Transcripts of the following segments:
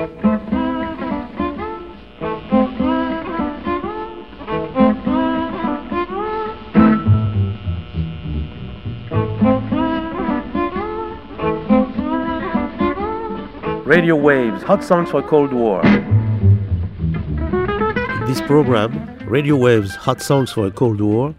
Radio Waves, Hot Songs for Cold War. This program, Radio Waves Hot Songs for a Cold War,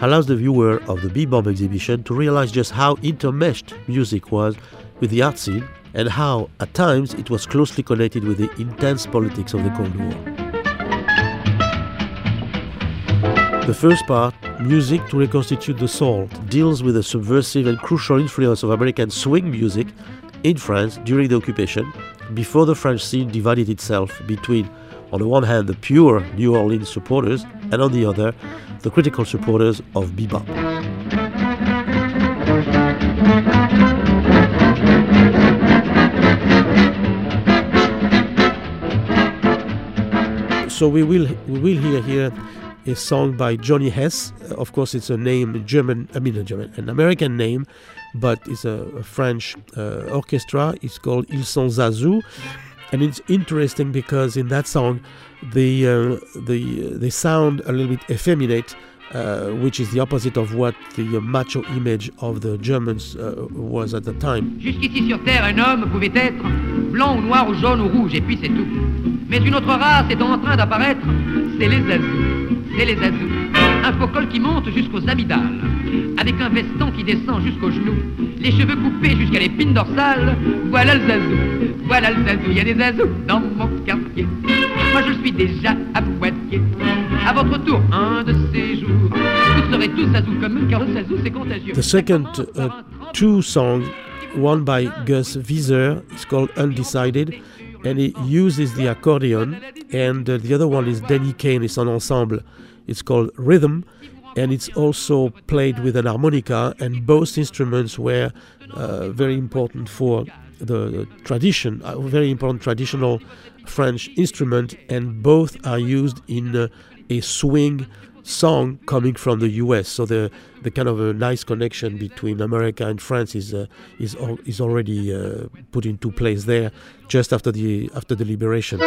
allows the viewer of the Bebop exhibition to realize just how intermeshed music was with the art scene and how, at times, it was closely connected with the intense politics of the Cold War. The first part, Music to Reconstitute the Soul, deals with the subversive and crucial influence of American swing music in France during the occupation, before the French scene divided itself between, on the one hand, the pure New Orleans supporters, and on the other, the critical supporters of bebop. So we will we will hear here a song by Johnny Hess. Of course, it's a name German, I mean a German, an American name, but it's a, a French uh, orchestra. It's called Ils sont Zazou, and it's interesting because in that song, the uh, the they sound a little bit effeminate. Uh, which is the opposite of what the macho image of the Germans uh, was at the time. Jusqu'ici sur Terre, un homme pouvait être blanc ou noir ou jaune ou rouge, et puis c'est tout. Mais une autre race est en train d'apparaître, c'est les azous. C'est les azous. Un faux qui monte jusqu'aux amygdales, avec un veston qui descend jusqu'aux genoux, les cheveux coupés jusqu'à l'épine dorsale. Voilà le zazou, voilà le zazou. Il y a des azous dans mon quartier. Moi je suis déjà à Poitiers. À votre tour, un de ces jours, vous serez tous zazou comme eux, car le zazou c'est contagieux. The second uh, two songs, one by Gus Viseur, is called Undecided, and he uses the accordion, and uh, the other one is Danny Kane. it's an ensemble. It's called Rhythm, and it's also played with an harmonica, and both instruments were uh, very important for the, the tradition, a very important traditional French instrument, and both are used in uh, a swing song coming from the US. So the the kind of a nice connection between America and France is uh, is is already uh, put into place there just after the after the liberation.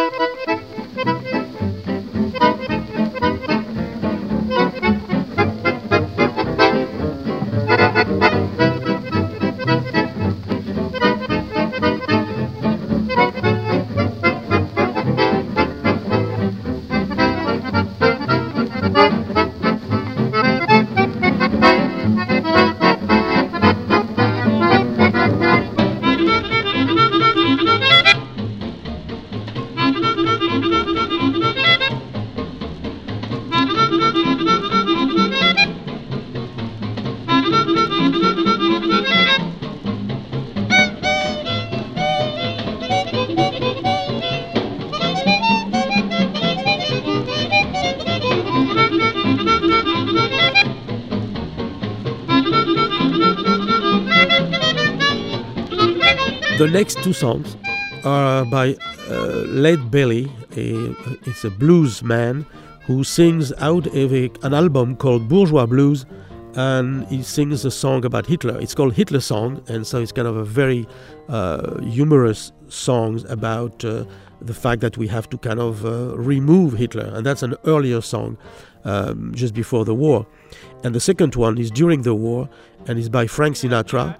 The next two songs are by uh, Lead Belly. A, it's a blues man who sings out of a, an album called Bourgeois Blues, and he sings a song about Hitler. It's called Hitler Song, and so it's kind of a very uh, humorous song about uh, the fact that we have to kind of uh, remove Hitler, and that's an earlier song um, just before the war. And the second one is during the war, and is by Frank Sinatra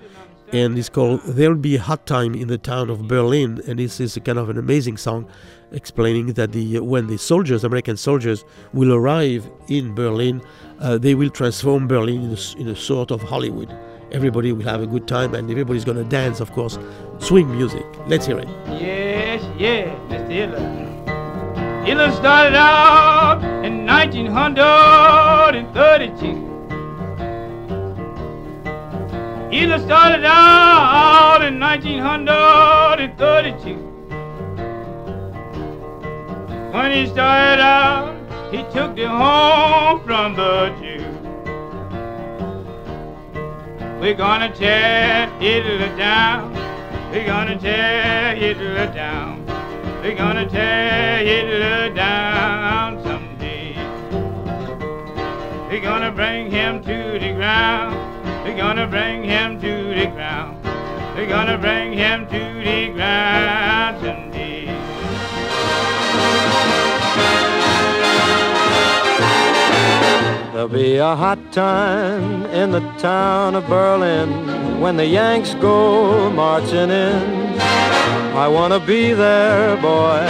and it's called There'll Be a Hot Time in the Town of Berlin. And this is a kind of an amazing song explaining that the when the soldiers, American soldiers, will arrive in Berlin, uh, they will transform Berlin in a, in a sort of Hollywood. Everybody will have a good time and everybody's going to dance, of course. Swing music. Let's hear it. Yes, yes, Mr. Hitler. Hitler started out in 1932. Hitler started out in 1932. When he started out, he took them home from the Jews. We're gonna tear Hitler down. We're gonna tear Hitler down. We're gonna tear Hitler down someday. We're gonna bring him to the ground. We're gonna bring him to the ground. We're gonna bring him to the ground someday. There'll be a hot time in the town of Berlin when the Yanks go marching in. I want to be there, boy,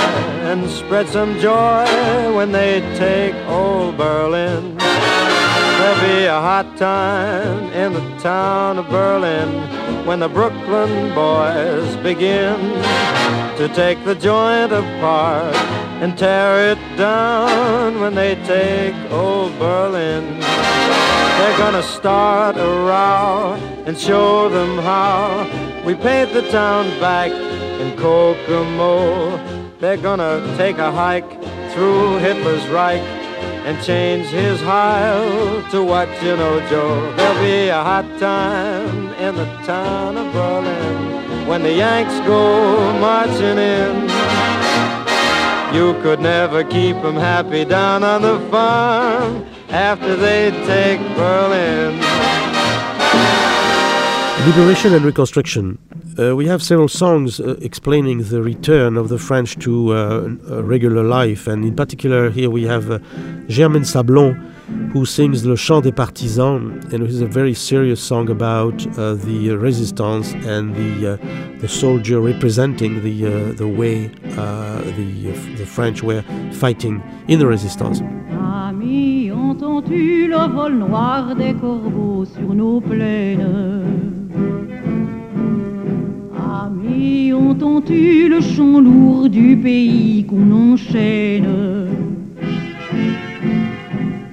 and spread some joy when they take old Berlin. There'll be a hot time in the town of Berlin when the Brooklyn boys begin to take the joint apart and tear it down when they take old Berlin. They're gonna start a row and show them how we paint the town back in Kokomo. They're gonna take a hike through Hitler's Reich and change his Heil to what you know, Joe. There'll be a hot time in the town of Berlin when the Yanks go marching in. You could never keep them happy down on the farm after they take Berlin. Liberation and Reconstruction. Uh, we have several songs uh, explaining the return of the French to uh, regular life, and in particular, here we have uh, Germaine Sablon, who sings Le Chant des Partisans, and it is a very serious song about uh, the resistance and the uh, the soldier representing the the way the the French were fighting in the resistance. Amis, entends-tu le vol noir des corbeaux sur nos plaines Amis, entends-tu le chant lourd du pays qu'on enchaîne?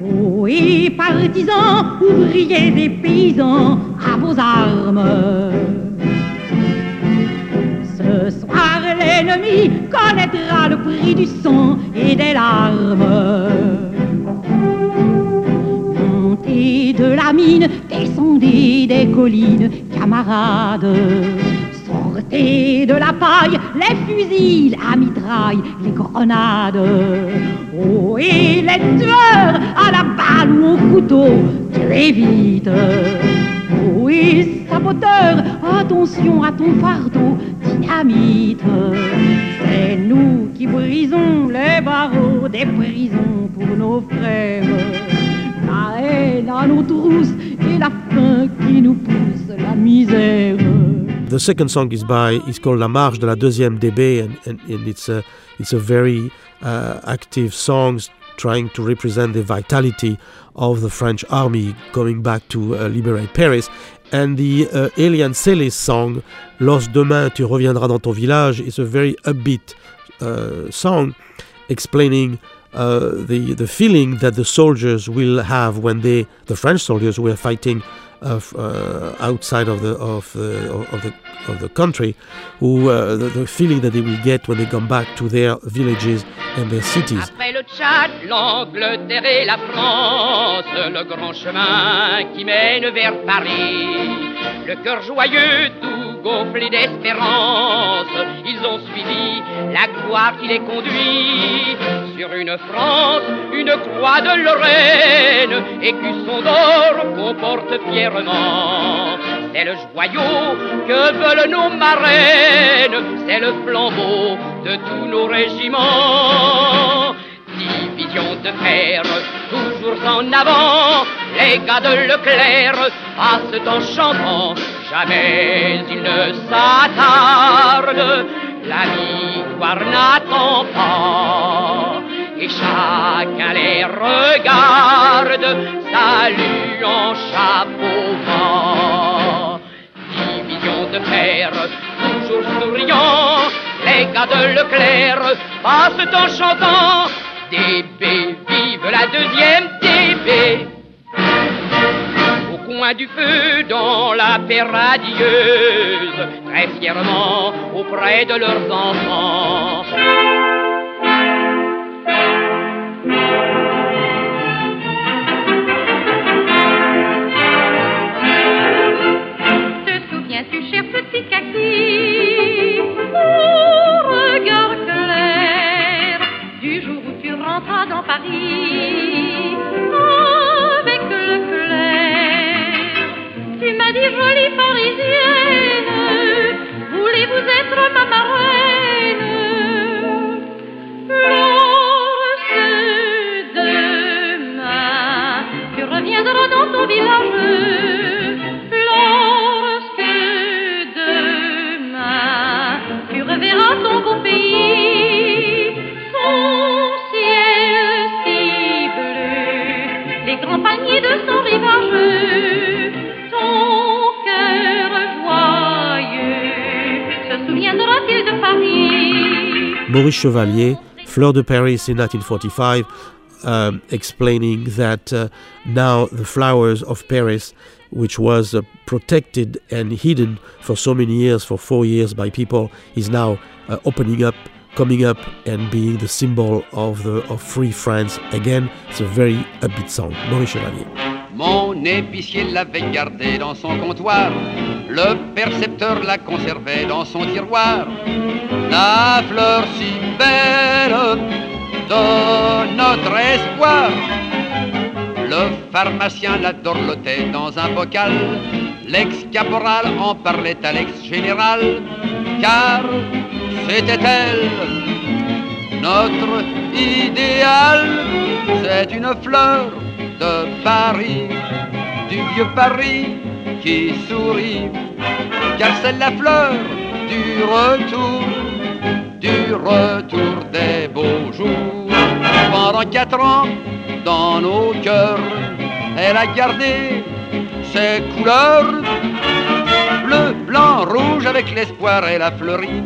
Oh, et partisans, ouvriers et paysans, à vos armes. Ce soir, l'ennemi connaîtra le prix du sang et des larmes. Montez de la mine, descendez des collines, camarades Sortez de la paille, les fusils, la mitraille, les grenades. Oh, et les tueurs à la balle ou au couteau, très vite. Oh, et saboteur, attention à ton fardeau, dynamite. C'est nous qui brisons les barreaux des prisons The second song is by is called La Marche de la Deuxième DB, and, and, and it's a it's a very uh, active song trying to represent the vitality of the French army going back to uh, liberate Paris. And the uh, Eliane Celis song, Los demain tu reviendras dans ton village, is a very upbeat uh, song explaining uh, the the feeling that the soldiers will have when they the French soldiers were fighting of uh, outside of the of the of the of the country, who uh, the, the, feeling that they will get when they come back to their villages and their cities. Après le Tchad, l'Angleterre et la France, le grand chemin qui mène vers Paris, le cœur joyeux tout gonflé d'espérance, ils ont suivi la gloire qui les conduit. Sur une France, une croix de Lorraine, écusson d'or qu'on porte fièrement. C'est le joyau que veulent nos marraines, c'est le flambeau de tous nos régiments. Division de fer, toujours en avant, les gars de Leclerc passent en chantant, jamais ils ne s'attardent, la victoire n'attend pas et chacun les regarde, saluant chapeau bas. Division de fer, toujours souriant, les gars de Leclerc passent en chantant DB, vive la deuxième DB. Coin du feu, dans la paix radieuse, très fièrement auprès de leurs enfants. tu cher petit kaki Au regard clair Du jour où tu rentras dans Paris? Parisienne Maurice Chevalier, Fleur de Paris in 1945, um, explaining that uh, now the flowers of Paris, which was uh, protected and hidden for so many years, for four years by people, is now uh, opening up, coming up, and being the symbol of the of free France. Again, it's a very upbeat song. Maurice Chevalier. Mon épicier l'avait gardé dans son comptoir, le percepteur la conservait dans son tiroir. La fleur si belle de notre espoir. Le pharmacien la dorlotait dans un bocal, l'ex-caporal en parlait à l'ex-général, car c'était elle, notre idéal. C'est une fleur de Paris, du vieux Paris qui sourit, car c'est la fleur du retour, du retour des beaux jours. Pendant quatre ans, dans nos cœurs, elle a gardé ses couleurs, bleu, blanc, rouge, avec l'espoir, elle a fleuri,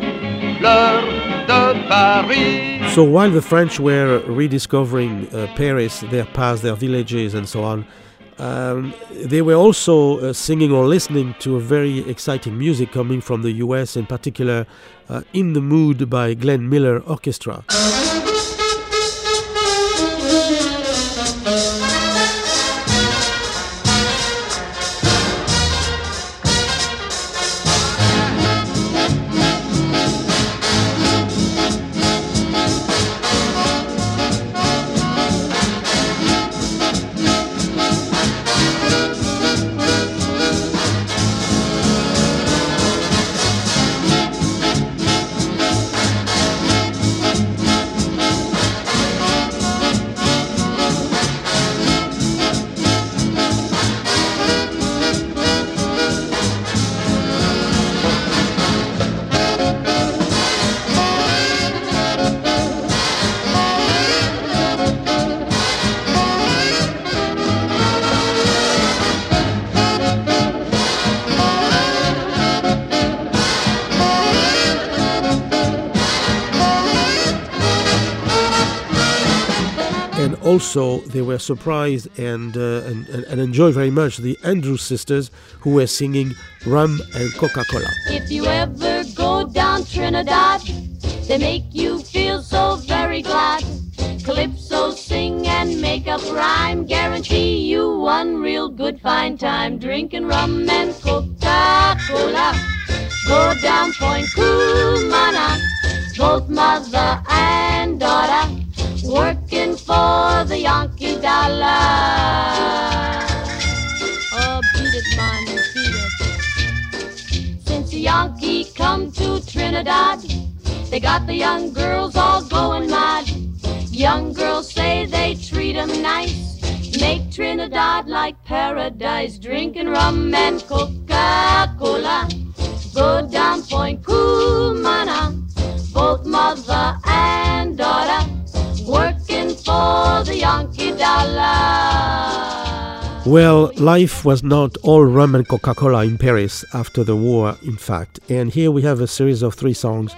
fleur de Paris. So while the French were rediscovering uh, Paris, their past, their villages, and so on, um, they were also uh, singing or listening to a very exciting music coming from the US, in particular, uh, In the Mood by Glenn Miller Orchestra. Also they were surprised and, uh, and, and, enjoyed very much the Andrews sisters who were singing Rum and Coca Cola. If you ever go down Trinidad, they make you feel so very glad. Calypso sing and make up rhyme, guarantee you one real good fine time. Drinking rum and Coca Cola, go down Point Cumana, both mother and daughter for the Yankee dollar. Oh, beat it, man, beat it. Since the Yankee come to Trinidad, they got the young girls all going mad. Young girls say they treat 'em nice, make Trinidad like paradise, drinking rum and Coca-Cola. Go down Point Cumana, both mother and daughter for the Yankee dollar. Well, life was not all rum and Coca Cola in Paris after the war, in fact. And here we have a series of three songs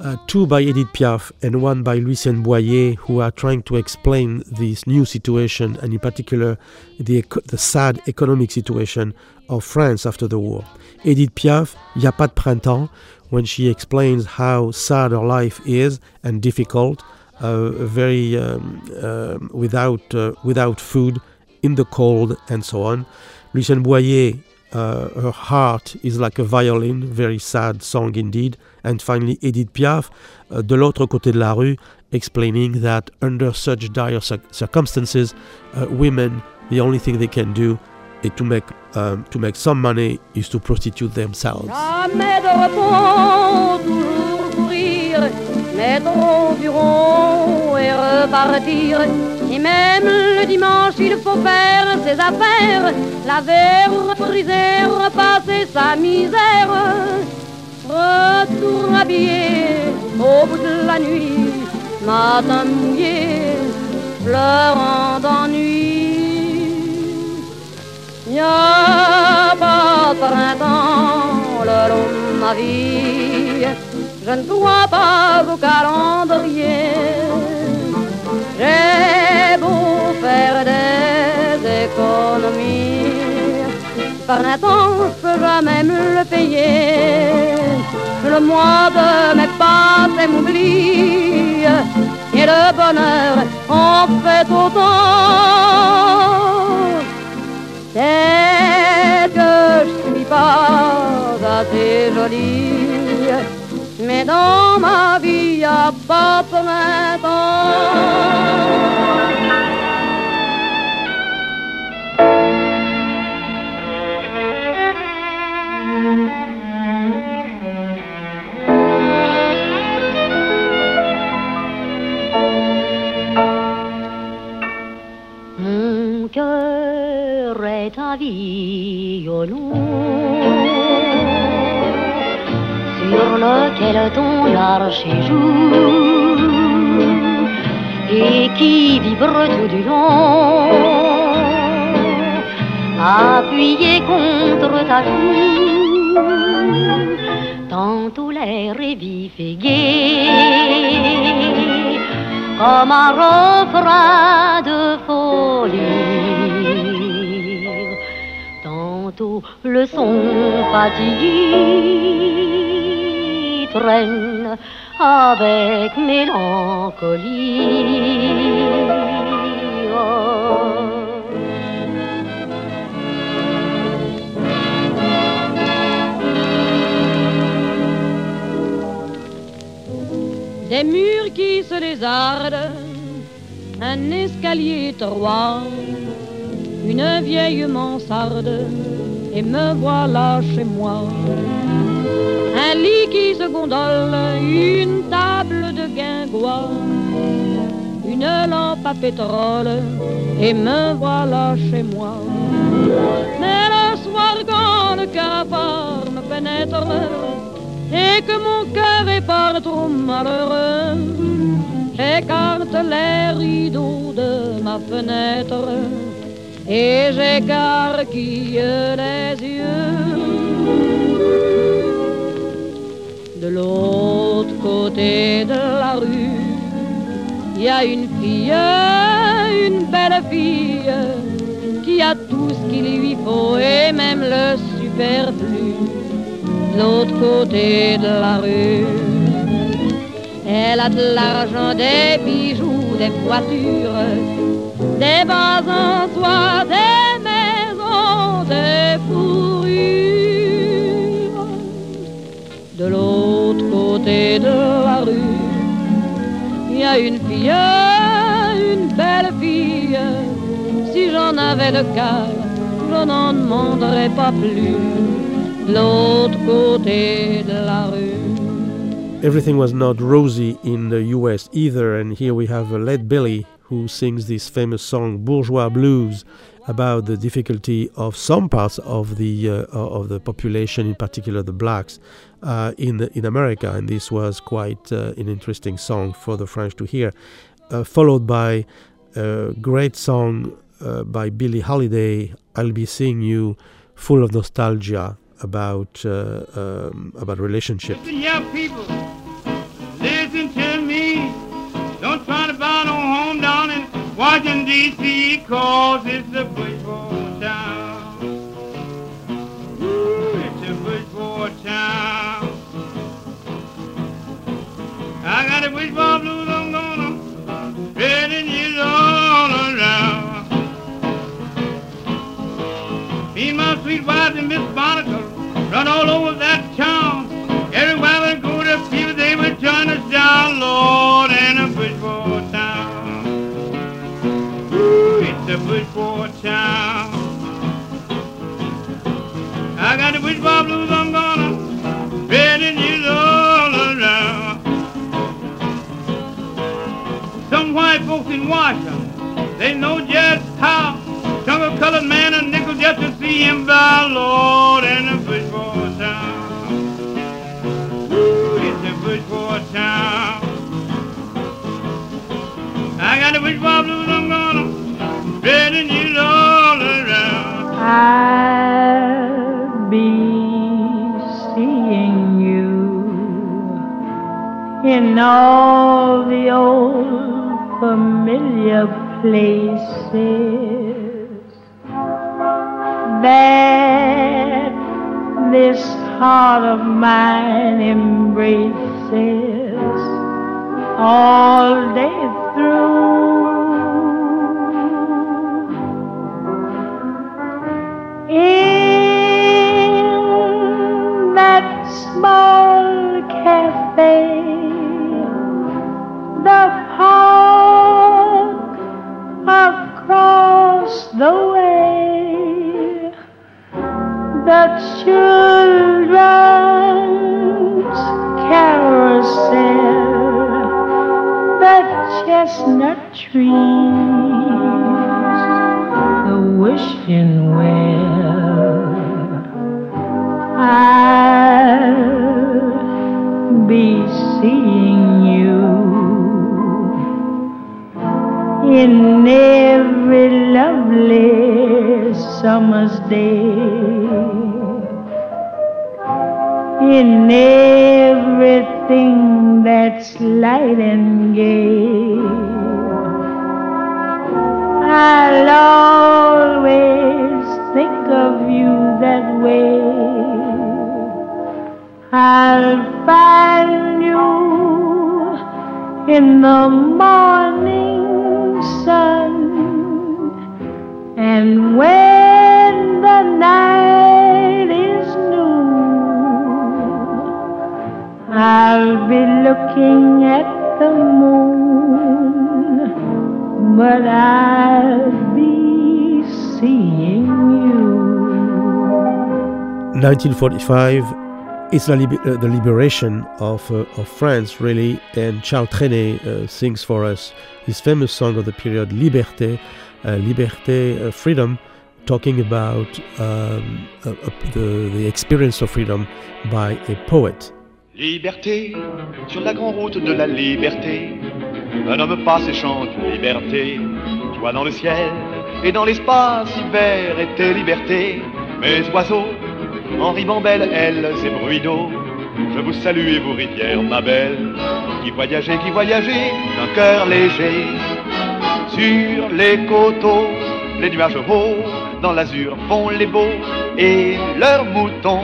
uh, two by Edith Piaf and one by Lucienne Boyer, who are trying to explain this new situation and, in particular, the, the sad economic situation of France after the war. Edith Piaf, Y a pas de printemps, when she explains how sad her life is and difficult, very um, uh, without uh, without food, in the cold, and so on. Lucienne Boyer, uh, her heart is like a violin, very sad song indeed. And finally, Edith Piaf, uh, de l'autre côté de la rue, explaining that under such dire cir- circumstances, uh, women, the only thing they can do is to make um, to make some money is to prostitute themselves. Mettre au bureau et repartir. Et même le dimanche, il faut faire ses affaires, laver, friser, repasser sa misère. Retour habillé au bout de la nuit, matin mouillé, pleurant d'ennui. n'y a pas de printemps le long de ma vie. Je ne crois pas au calendrier. J'ai beau faire des économies, printemps, je peux jamais me le payer. Le mois de mes passes m'oublie et le bonheur en fait autant. C'est que je suis pas assez jolie, mais dans ma vie y a pas printemps. Mon cœur est un violon sur lequel ton archer joue et qui vibre tout du long, appuyé contre ta joue. Tantôt l'air est vif et gai, comme un refrain de folie. Tantôt le son fatigué avec mélancolie. Des murs qui se lézardent, un escalier étroit, une vieille mansarde, et me voilà chez moi. Qui se gondole, une table de guingois, une lampe à pétrole, et me voilà chez moi. Mais le soir quand le cafard me pénètre, et que mon cœur est par trop malheureux, j'écarte les rideaux de ma fenêtre et j'écarquille les yeux. L'autre côté de la rue, il y a une fille, une belle fille, qui a tout ce qu'il lui faut et même le superflu. L'autre côté de la rue, elle a de l'argent, des bijoux, des voitures, des vases en soie, des maisons, des fourrures. De l'autre côté de la rue, il y a une fille, une belle fille. Si j'en avais le cœur, je n'en demanderais pas plus. L'autre côté de la rue. Everything was not rosy in the US either, and here we have Led Belly who sings this famous song Bourgeois Blues about the difficulty of some parts of the uh, of the population, in particular the blacks, uh, in in America, and this was quite uh, an interesting song for the French to hear, uh, followed by a great song uh, by Billie Holiday, "I'll Be Seeing You," full of nostalgia about uh, um, about relationships. Washington, D.C., cause it's a bourgeois town. Ooh, it's a bush for town. I got a bourgeois blues, I'm gonna spread it all around. Me and my sweet wife and Miss Barnicle run all over that town. I got the bourgeois blues, I'm gonna spread it years all around. Some white folks in Washington, they know just how. Jungle colored man a nickel just to see him by Lord in all the old familiar places that this heart of mine embraces all day through. In that small cafe, park across the way, the children's carousel, the chestnut trees, the wishing well. I'll in every lovely summer's day, in everything that's light and gay. I'll always think of you that way. I'll find you in the morning sun. And when the night is new, I'll be looking at the moon, but I'll be seeing you. 1945 is the, liber- uh, the liberation of, uh, of France, really, and Charles Trenet uh, sings for us his famous song of the period, Liberté, uh, Liberté, uh, freedom, talking about um, uh, the, the experience of freedom by a poet. Liberté, sur la grande route de la liberté, un homme passe et chante liberté. Toi dans le ciel et dans l'espace, hiver et tes libertés, mes oiseaux, en ribambelle, ailes et bruits d'eau. Je vous salue et vous rivières, ma belle, qui voyagez, qui voyagez, d'un cœur léger. Sur les coteaux, les nuages hauts, dans l'azur font les beaux, et leurs moutons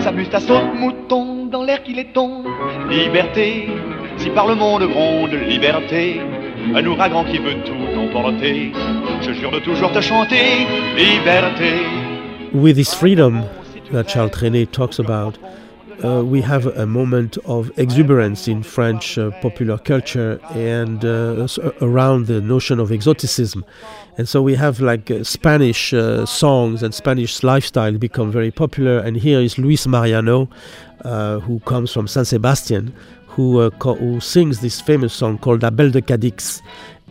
s'amusent à saute mouton dans l'air qui les tombe. Liberté, si par le monde gronde liberté, un ouragan qui veut tout emporter. Je jure de toujours te chanter, liberté. With this freedom that Charles Trenet talks about, uh, we have a moment of exuberance in French uh, popular culture and uh, around the notion of exoticism. And so we have like uh, Spanish uh, songs and Spanish lifestyle become very popular. And here is Luis Mariano, uh, who comes from San Sebastian, who, uh, who sings this famous song called La Belle de Cadix.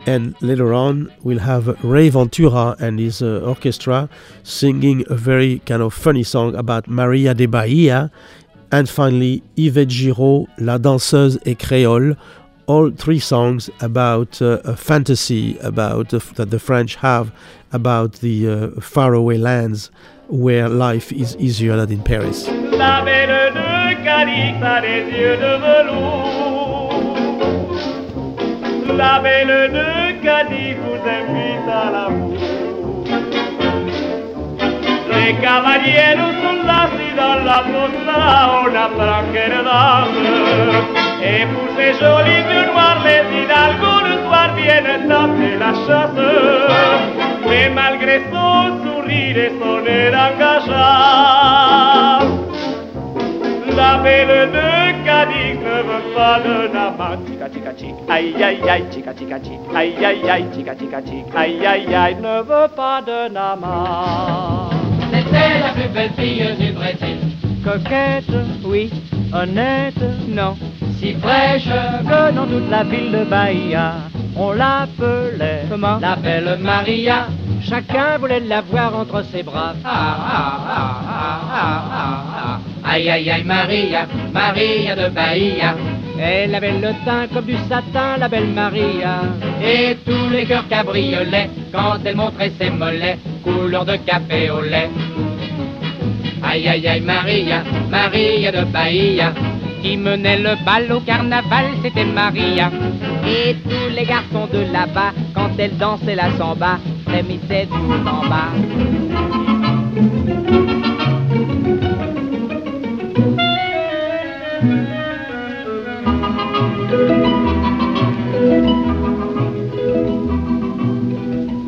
And later on, we'll have Ray Ventura and his uh, orchestra singing a very kind of funny song about Maria de Bahia. And finally, Yvette Giraud, La Danseuse est Créole, all three songs about uh, a fantasy about uh, that the French have about the uh, faraway lands where life is easier than in Paris. La belle de Cadix vous invite à l'amour. Les caballeros sont assis dans la fossa, on apprend quelle dame. Et pour ces jolis yeux noirs, les hidalgos le soir viennent taper la chasse. Mais malgré son sourire et son air engageant, la belle de Ne veut pas de nama. Chica, chica, chic, aïe, aïe, aïe, chica, chica, chic, aïe, aïe, aïe, chica, chica, chic, aïe, aïe, aïe, ne veut pas de nama. C'était la plus belle fille du Brésil. Coquette, oui, honnête, non. Si fraîche Que dans toute la ville de Bahia, on l'appelait comment? La belle Maria. Chacun voulait la voir entre ses bras. Ah, ah, ah, ah, ah, ah, ah. Aïe, aïe, aïe, Maria, Maria de Bahia. Elle avait le teint comme du satin, la belle Maria. Et tous les cœurs cabriolaient quand elle montrait ses mollets, couleur de café au lait. Aïe, aïe, aïe, Maria, Maria de Bahia. qui menait le bal au carnaval, c'était Maria. Et tous les garçons de là-bas, quand elle dansait la samba, en bas.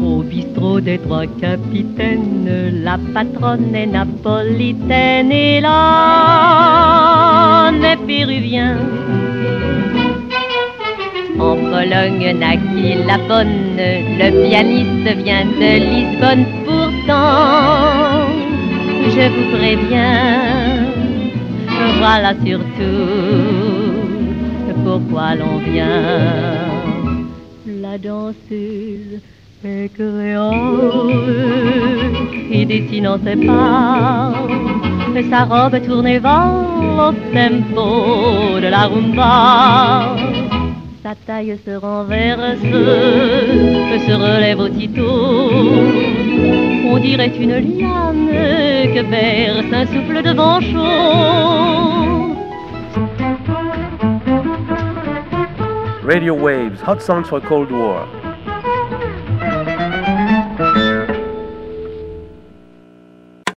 Au bistrot des trois capitaines, la patronne est napolitaine et l'homme est péruvien. En Pologne naquit la bonne, le pianiste vient de Lisbonne pourtant. Je vous préviens, voilà surtout pourquoi l'on vient. La danseuse est créole et dessinant ses pas, sa robe tournée vers au tempo de la rumba. Sa taille se renverse, se relève aussitôt. On dirait une liane que berce un souffle de vent chaud. Radio Waves, Hot Songs for Cold War.